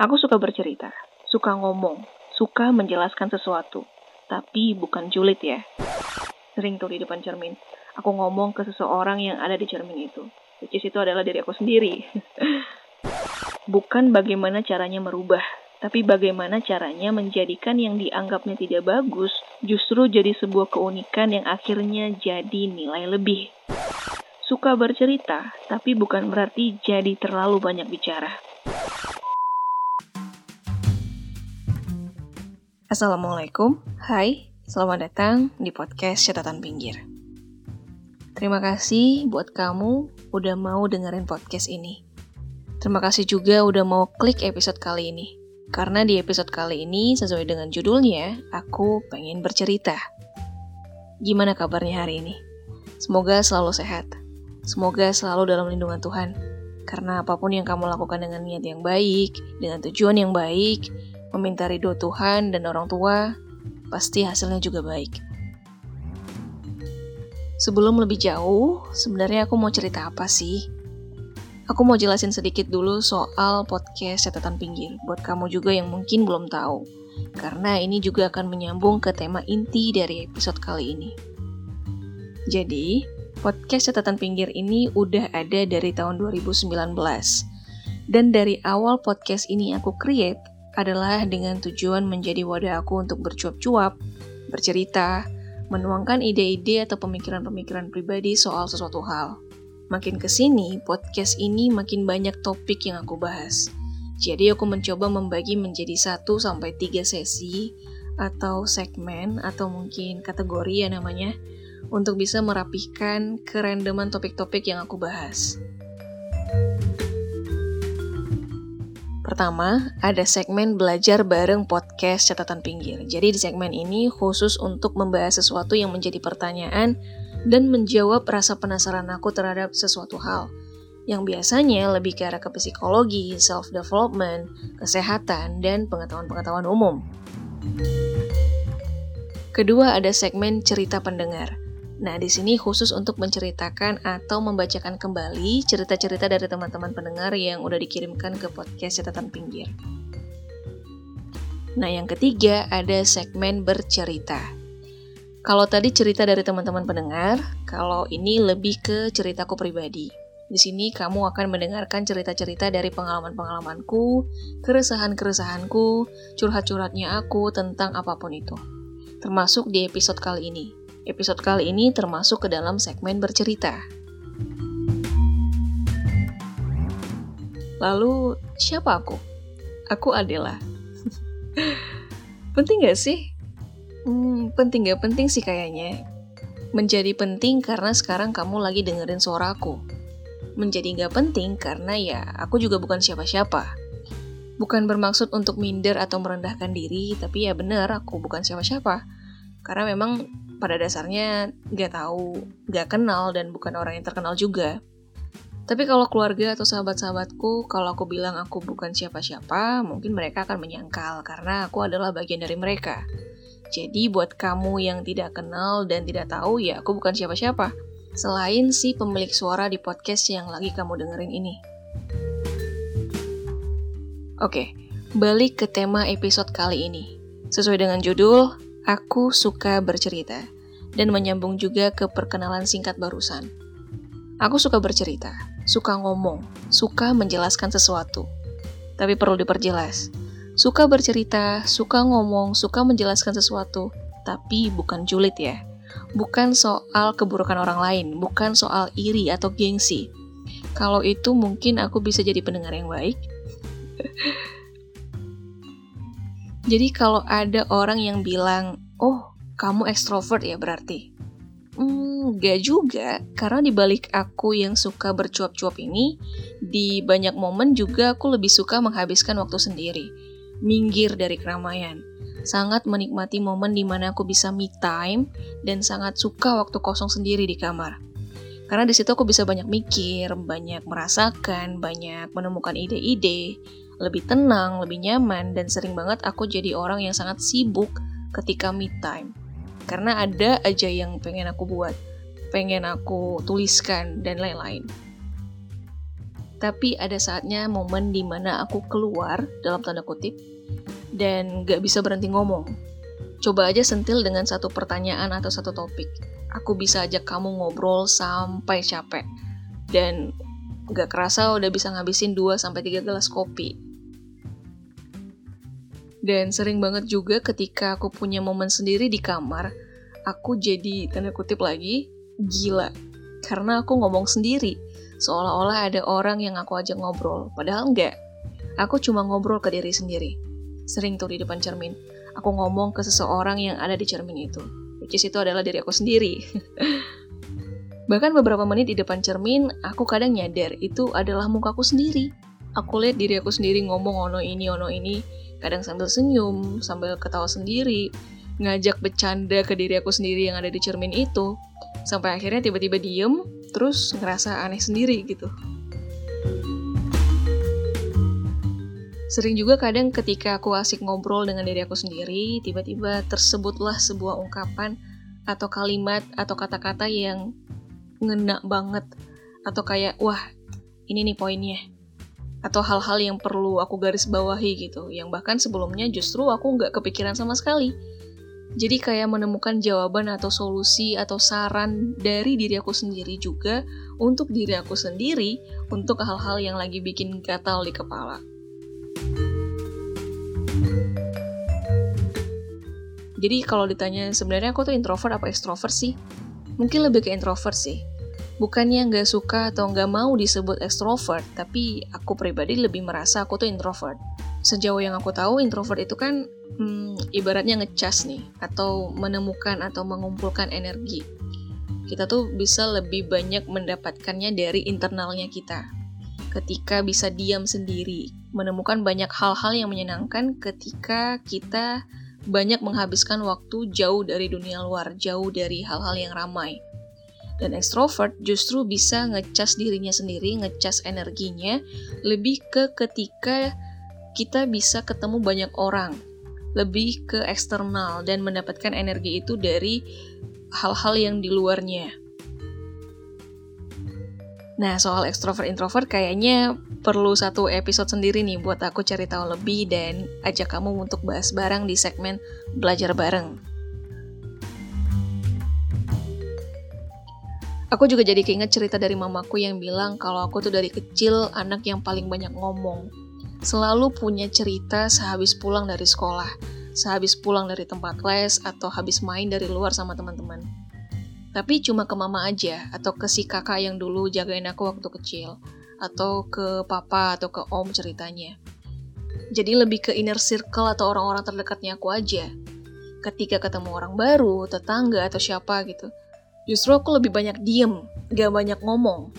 Aku suka bercerita, suka ngomong, suka menjelaskan sesuatu, tapi bukan julid ya. Sering tuh di depan cermin, aku ngomong ke seseorang yang ada di cermin itu. Which is itu adalah diri aku sendiri. bukan bagaimana caranya merubah, tapi bagaimana caranya menjadikan yang dianggapnya tidak bagus justru jadi sebuah keunikan yang akhirnya jadi nilai lebih. Suka bercerita, tapi bukan berarti jadi terlalu banyak bicara. Assalamualaikum, hai, selamat datang di podcast Catatan Pinggir. Terima kasih buat kamu udah mau dengerin podcast ini. Terima kasih juga udah mau klik episode kali ini. Karena di episode kali ini, sesuai dengan judulnya, aku pengen bercerita. Gimana kabarnya hari ini? Semoga selalu sehat. Semoga selalu dalam lindungan Tuhan. Karena apa pun yang kamu lakukan dengan niat yang baik, dengan tujuan yang baik, meminta ridho Tuhan dan orang tua, pasti hasilnya juga baik. Sebelum lebih jauh, sebenarnya aku mau cerita apa sih? Aku mau jelasin sedikit dulu soal podcast catatan pinggir, buat kamu juga yang mungkin belum tahu. Karena ini juga akan menyambung ke tema inti dari episode kali ini. Jadi, podcast catatan pinggir ini udah ada dari tahun 2019. Dan dari awal podcast ini aku create, adalah dengan tujuan menjadi wadah aku untuk bercuap-cuap, bercerita, menuangkan ide-ide atau pemikiran-pemikiran pribadi soal sesuatu hal. Makin ke sini, podcast ini makin banyak topik yang aku bahas. Jadi aku mencoba membagi menjadi 1-3 sesi, atau segmen, atau mungkin kategori ya namanya, untuk bisa merapihkan kerandoman topik-topik yang aku bahas. Pertama, ada segmen belajar bareng podcast catatan pinggir. Jadi di segmen ini khusus untuk membahas sesuatu yang menjadi pertanyaan dan menjawab rasa penasaran aku terhadap sesuatu hal. Yang biasanya lebih ke arah ke psikologi, self-development, kesehatan, dan pengetahuan-pengetahuan umum. Kedua ada segmen cerita pendengar. Nah, di sini khusus untuk menceritakan atau membacakan kembali cerita-cerita dari teman-teman pendengar yang udah dikirimkan ke podcast catatan pinggir. Nah, yang ketiga ada segmen bercerita. Kalau tadi cerita dari teman-teman pendengar, kalau ini lebih ke ceritaku pribadi. Di sini kamu akan mendengarkan cerita-cerita dari pengalaman-pengalamanku, keresahan-keresahanku, curhat-curhatnya aku tentang apa pun itu. Termasuk di episode kali ini. Episode kali ini termasuk ke dalam segmen bercerita. Lalu, siapa aku? Aku adalah. penting gak sih? Hmm, penting gak penting sih kayaknya. Menjadi penting karena sekarang kamu lagi dengerin suaraku. Menjadi gak penting karena ya aku juga bukan siapa-siapa. Bukan bermaksud untuk minder atau merendahkan diri, tapi ya bener aku bukan siapa-siapa. Karena memang pada dasarnya gak tahu, gak kenal, dan bukan orang yang terkenal juga. Tapi kalau keluarga atau sahabat-sahabatku, kalau aku bilang aku bukan siapa-siapa, mungkin mereka akan menyangkal karena aku adalah bagian dari mereka. Jadi buat kamu yang tidak kenal dan tidak tahu, ya aku bukan siapa-siapa. Selain si pemilik suara di podcast yang lagi kamu dengerin ini. Oke, balik ke tema episode kali ini. Sesuai dengan judul, Aku suka bercerita dan menyambung juga ke perkenalan singkat barusan. Aku suka bercerita, suka ngomong, suka menjelaskan sesuatu. Tapi perlu diperjelas. Suka bercerita, suka ngomong, suka menjelaskan sesuatu, tapi bukan julid ya. Bukan soal keburukan orang lain, bukan soal iri atau gengsi. Kalau itu mungkin aku bisa jadi pendengar yang baik. Jadi kalau ada orang yang bilang, oh kamu ekstrovert ya berarti. Hmm, gak juga, karena dibalik aku yang suka bercuap-cuap ini, di banyak momen juga aku lebih suka menghabiskan waktu sendiri. Minggir dari keramaian. Sangat menikmati momen di mana aku bisa me time, dan sangat suka waktu kosong sendiri di kamar. Karena di situ aku bisa banyak mikir, banyak merasakan, banyak menemukan ide-ide, lebih tenang, lebih nyaman, dan sering banget aku jadi orang yang sangat sibuk ketika me time. Karena ada aja yang pengen aku buat, pengen aku tuliskan, dan lain-lain. Tapi ada saatnya momen di mana aku keluar, dalam tanda kutip, dan gak bisa berhenti ngomong. Coba aja sentil dengan satu pertanyaan atau satu topik. Aku bisa ajak kamu ngobrol sampai capek. Dan gak kerasa udah bisa ngabisin 2-3 gelas kopi. Dan sering banget juga ketika aku punya momen sendiri di kamar, aku jadi tanda kutip lagi gila. Karena aku ngomong sendiri, seolah-olah ada orang yang aku ajak ngobrol. Padahal enggak. Aku cuma ngobrol ke diri sendiri. Sering tuh di depan cermin, aku ngomong ke seseorang yang ada di cermin itu. Which is itu adalah diri aku sendiri. Bahkan beberapa menit di depan cermin, aku kadang nyadar itu adalah mukaku sendiri. Aku lihat diri aku sendiri ngomong ono ini, ono ini, kadang sambil senyum, sambil ketawa sendiri, ngajak bercanda ke diri aku sendiri yang ada di cermin itu, sampai akhirnya tiba-tiba diem, terus ngerasa aneh sendiri gitu. Sering juga kadang ketika aku asik ngobrol dengan diri aku sendiri, tiba-tiba tersebutlah sebuah ungkapan atau kalimat atau kata-kata yang ngena banget atau kayak wah ini nih poinnya atau hal-hal yang perlu aku garis bawahi gitu yang bahkan sebelumnya justru aku nggak kepikiran sama sekali jadi kayak menemukan jawaban atau solusi atau saran dari diri aku sendiri juga untuk diri aku sendiri untuk hal-hal yang lagi bikin gatal di kepala. Jadi kalau ditanya sebenarnya aku tuh introvert apa extrovert sih? Mungkin lebih ke introvert sih bukannya nggak suka atau nggak mau disebut extrovert, tapi aku pribadi lebih merasa aku tuh introvert. Sejauh yang aku tahu, introvert itu kan hmm, ibaratnya ngecas nih, atau menemukan atau mengumpulkan energi. Kita tuh bisa lebih banyak mendapatkannya dari internalnya kita. Ketika bisa diam sendiri, menemukan banyak hal-hal yang menyenangkan ketika kita banyak menghabiskan waktu jauh dari dunia luar, jauh dari hal-hal yang ramai dan ekstrovert justru bisa ngecas dirinya sendiri, ngecas energinya lebih ke ketika kita bisa ketemu banyak orang, lebih ke eksternal dan mendapatkan energi itu dari hal-hal yang di luarnya. Nah, soal ekstrovert introvert kayaknya perlu satu episode sendiri nih buat aku cari tahu lebih dan ajak kamu untuk bahas bareng di segmen belajar bareng. Aku juga jadi keinget cerita dari mamaku yang bilang kalau aku tuh dari kecil anak yang paling banyak ngomong. Selalu punya cerita sehabis pulang dari sekolah, sehabis pulang dari tempat les, atau habis main dari luar sama teman-teman. Tapi cuma ke mama aja, atau ke si kakak yang dulu jagain aku waktu kecil, atau ke papa atau ke om ceritanya. Jadi lebih ke inner circle atau orang-orang terdekatnya aku aja. Ketika ketemu orang baru, tetangga atau siapa gitu, Justru aku lebih banyak diem, gak banyak ngomong.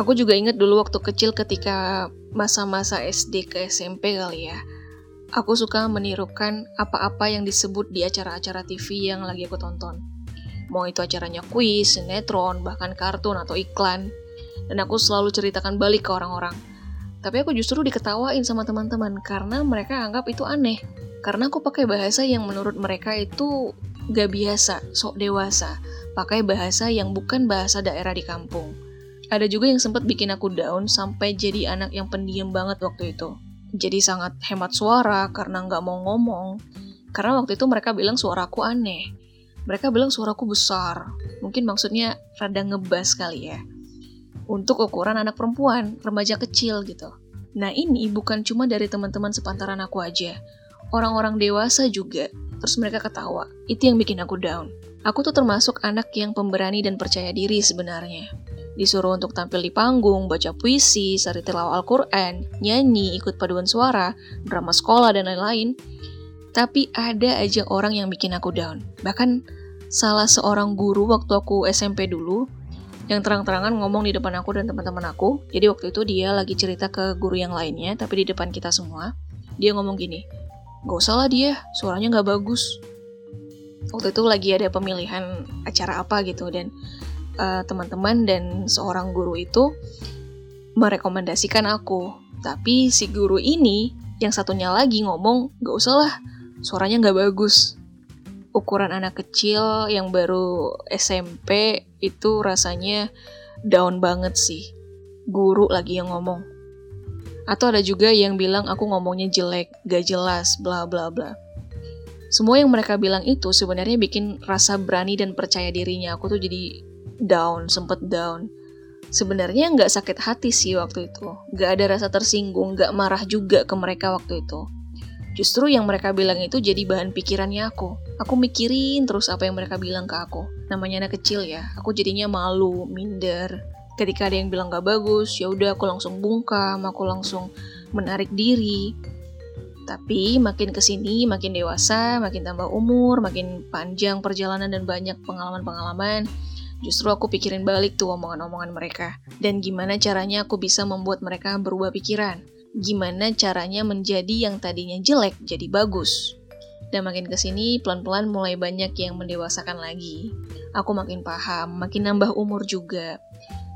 Aku juga inget dulu waktu kecil ketika masa-masa SD ke SMP kali ya. Aku suka menirukan apa-apa yang disebut di acara-acara TV yang lagi aku tonton. Mau itu acaranya kuis, sinetron, bahkan kartun atau iklan. Dan aku selalu ceritakan balik ke orang-orang. Tapi aku justru diketawain sama teman-teman karena mereka anggap itu aneh. Karena aku pakai bahasa yang menurut mereka itu gak biasa, sok dewasa, pakai bahasa yang bukan bahasa daerah di kampung. Ada juga yang sempat bikin aku down sampai jadi anak yang pendiam banget waktu itu. Jadi sangat hemat suara karena nggak mau ngomong. Karena waktu itu mereka bilang suaraku aneh. Mereka bilang suaraku besar. Mungkin maksudnya rada ngebas kali ya. Untuk ukuran anak perempuan, remaja kecil gitu. Nah ini bukan cuma dari teman-teman sepantaran aku aja. Orang-orang dewasa juga Terus mereka ketawa. Itu yang bikin aku down. Aku tuh termasuk anak yang pemberani dan percaya diri sebenarnya. Disuruh untuk tampil di panggung, baca puisi, sari tilawah Al-Quran, nyanyi, ikut paduan suara, drama sekolah, dan lain-lain. Tapi ada aja orang yang bikin aku down. Bahkan salah seorang guru waktu aku SMP dulu, yang terang-terangan ngomong di depan aku dan teman-teman aku. Jadi waktu itu dia lagi cerita ke guru yang lainnya, tapi di depan kita semua. Dia ngomong gini, gak usah lah dia, suaranya gak bagus. Waktu itu lagi ada pemilihan acara apa gitu, dan uh, teman-teman dan seorang guru itu merekomendasikan aku. Tapi si guru ini, yang satunya lagi ngomong, gak usah lah, suaranya gak bagus. Ukuran anak kecil yang baru SMP itu rasanya down banget sih. guru lagi yang ngomong. Atau ada juga yang bilang aku ngomongnya jelek, gak jelas, bla bla bla. Semua yang mereka bilang itu sebenarnya bikin rasa berani dan percaya dirinya aku tuh jadi down, sempet down. Sebenarnya nggak sakit hati sih waktu itu, nggak ada rasa tersinggung, nggak marah juga ke mereka waktu itu. Justru yang mereka bilang itu jadi bahan pikirannya aku. Aku mikirin terus apa yang mereka bilang ke aku. Namanya anak kecil ya, aku jadinya malu, minder, ketika ada yang bilang gak bagus ya udah aku langsung bungkam aku langsung menarik diri tapi makin ke sini makin dewasa makin tambah umur makin panjang perjalanan dan banyak pengalaman-pengalaman justru aku pikirin balik tuh omongan-omongan mereka dan gimana caranya aku bisa membuat mereka berubah pikiran gimana caranya menjadi yang tadinya jelek jadi bagus dan makin ke sini, pelan-pelan mulai banyak yang mendewasakan lagi. Aku makin paham, makin nambah umur juga.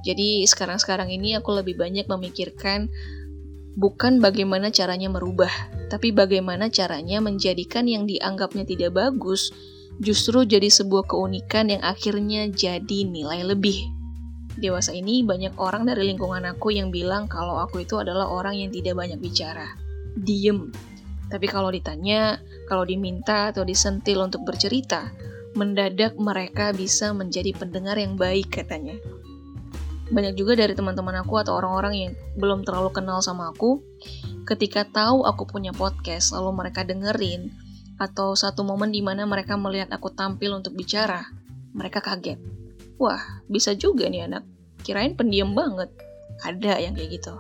Jadi sekarang-sekarang ini aku lebih banyak memikirkan bukan bagaimana caranya merubah, tapi bagaimana caranya menjadikan yang dianggapnya tidak bagus justru jadi sebuah keunikan yang akhirnya jadi nilai lebih. Dewasa ini banyak orang dari lingkungan aku yang bilang kalau aku itu adalah orang yang tidak banyak bicara. Diem. Tapi kalau ditanya, kalau diminta atau disentil untuk bercerita, mendadak mereka bisa menjadi pendengar yang baik katanya banyak juga dari teman-teman aku atau orang-orang yang belum terlalu kenal sama aku ketika tahu aku punya podcast lalu mereka dengerin atau satu momen di mana mereka melihat aku tampil untuk bicara mereka kaget. Wah bisa juga nih anak. Kirain pendiam banget. Ada yang kayak gitu.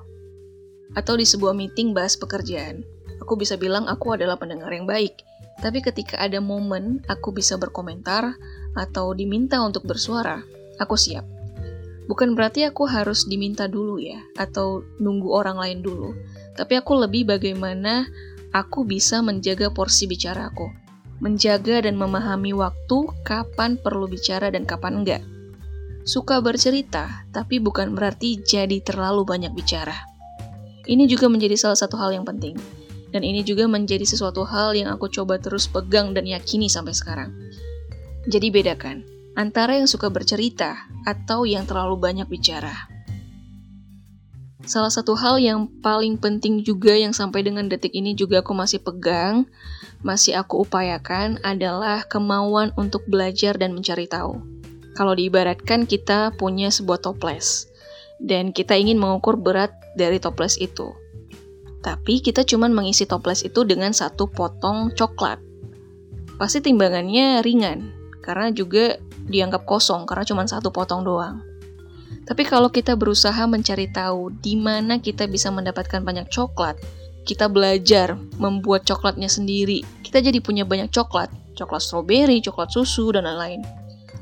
Atau di sebuah meeting bahas pekerjaan aku bisa bilang aku adalah pendengar yang baik. Tapi ketika ada momen aku bisa berkomentar atau diminta untuk bersuara aku siap Bukan berarti aku harus diminta dulu ya, atau nunggu orang lain dulu. Tapi aku lebih bagaimana aku bisa menjaga porsi bicara aku. Menjaga dan memahami waktu kapan perlu bicara dan kapan enggak. Suka bercerita, tapi bukan berarti jadi terlalu banyak bicara. Ini juga menjadi salah satu hal yang penting. Dan ini juga menjadi sesuatu hal yang aku coba terus pegang dan yakini sampai sekarang. Jadi bedakan, antara yang suka bercerita atau yang terlalu banyak bicara. Salah satu hal yang paling penting juga yang sampai dengan detik ini juga aku masih pegang, masih aku upayakan adalah kemauan untuk belajar dan mencari tahu. Kalau diibaratkan kita punya sebuah toples, dan kita ingin mengukur berat dari toples itu. Tapi kita cuma mengisi toples itu dengan satu potong coklat. Pasti timbangannya ringan, karena juga dianggap kosong karena cuma satu potong doang. Tapi kalau kita berusaha mencari tahu di mana kita bisa mendapatkan banyak coklat, kita belajar membuat coklatnya sendiri. Kita jadi punya banyak coklat, coklat stroberi, coklat susu, dan lain-lain.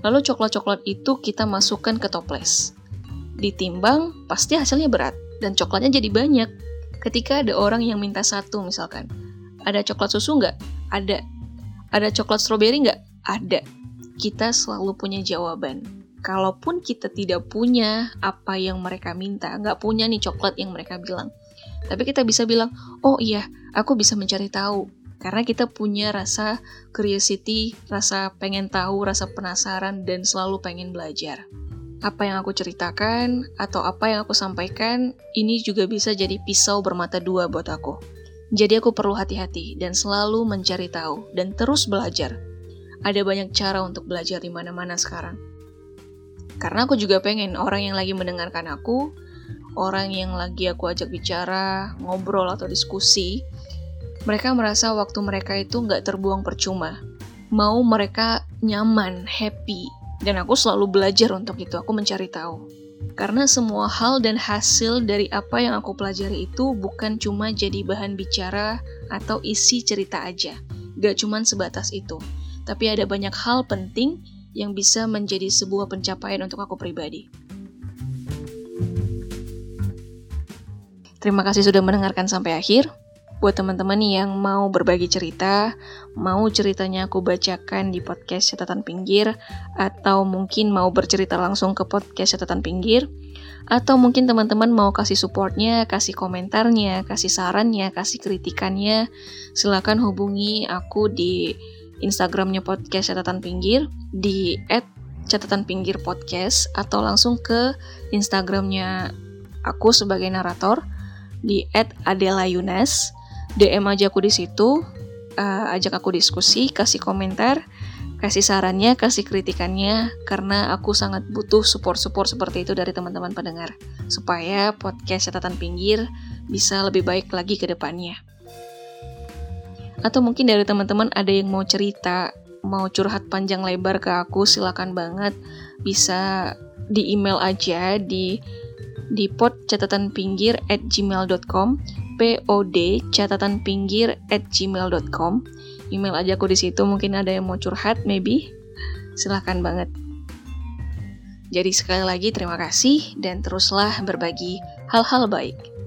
Lalu coklat-coklat itu kita masukkan ke toples. Ditimbang, pasti hasilnya berat, dan coklatnya jadi banyak. Ketika ada orang yang minta satu misalkan, ada coklat susu nggak? Ada. Ada coklat stroberi nggak? Ada kita selalu punya jawaban. Kalaupun kita tidak punya apa yang mereka minta, nggak punya nih coklat yang mereka bilang, tapi kita bisa bilang, oh iya, aku bisa mencari tahu. Karena kita punya rasa curiosity, rasa pengen tahu, rasa penasaran, dan selalu pengen belajar. Apa yang aku ceritakan, atau apa yang aku sampaikan, ini juga bisa jadi pisau bermata dua buat aku. Jadi aku perlu hati-hati dan selalu mencari tahu dan terus belajar ada banyak cara untuk belajar di mana-mana sekarang. Karena aku juga pengen orang yang lagi mendengarkan aku, orang yang lagi aku ajak bicara, ngobrol atau diskusi, mereka merasa waktu mereka itu nggak terbuang percuma. Mau mereka nyaman, happy, dan aku selalu belajar untuk itu, aku mencari tahu. Karena semua hal dan hasil dari apa yang aku pelajari itu bukan cuma jadi bahan bicara atau isi cerita aja. Gak cuma sebatas itu tapi ada banyak hal penting yang bisa menjadi sebuah pencapaian untuk aku pribadi. Terima kasih sudah mendengarkan sampai akhir. Buat teman-teman yang mau berbagi cerita, mau ceritanya aku bacakan di podcast catatan pinggir, atau mungkin mau bercerita langsung ke podcast catatan pinggir, atau mungkin teman-teman mau kasih supportnya, kasih komentarnya, kasih sarannya, kasih kritikannya, silakan hubungi aku di Instagramnya podcast catatan pinggir di catatan pinggir podcast atau langsung ke Instagramnya aku sebagai narator di @adelayunes. DM aja aku di situ, uh, ajak aku diskusi, kasih komentar, kasih sarannya, kasih kritikannya, karena aku sangat butuh support-support seperti itu dari teman-teman pendengar, supaya podcast catatan pinggir bisa lebih baik lagi ke depannya. Atau mungkin dari teman-teman ada yang mau cerita, mau curhat panjang lebar ke aku, silakan banget. Bisa di email aja di di pod catatan pinggir at gmail.com pod catatan pinggir at gmail.com email aja aku di situ mungkin ada yang mau curhat maybe. Silahkan banget. Jadi sekali lagi terima kasih dan teruslah berbagi hal-hal baik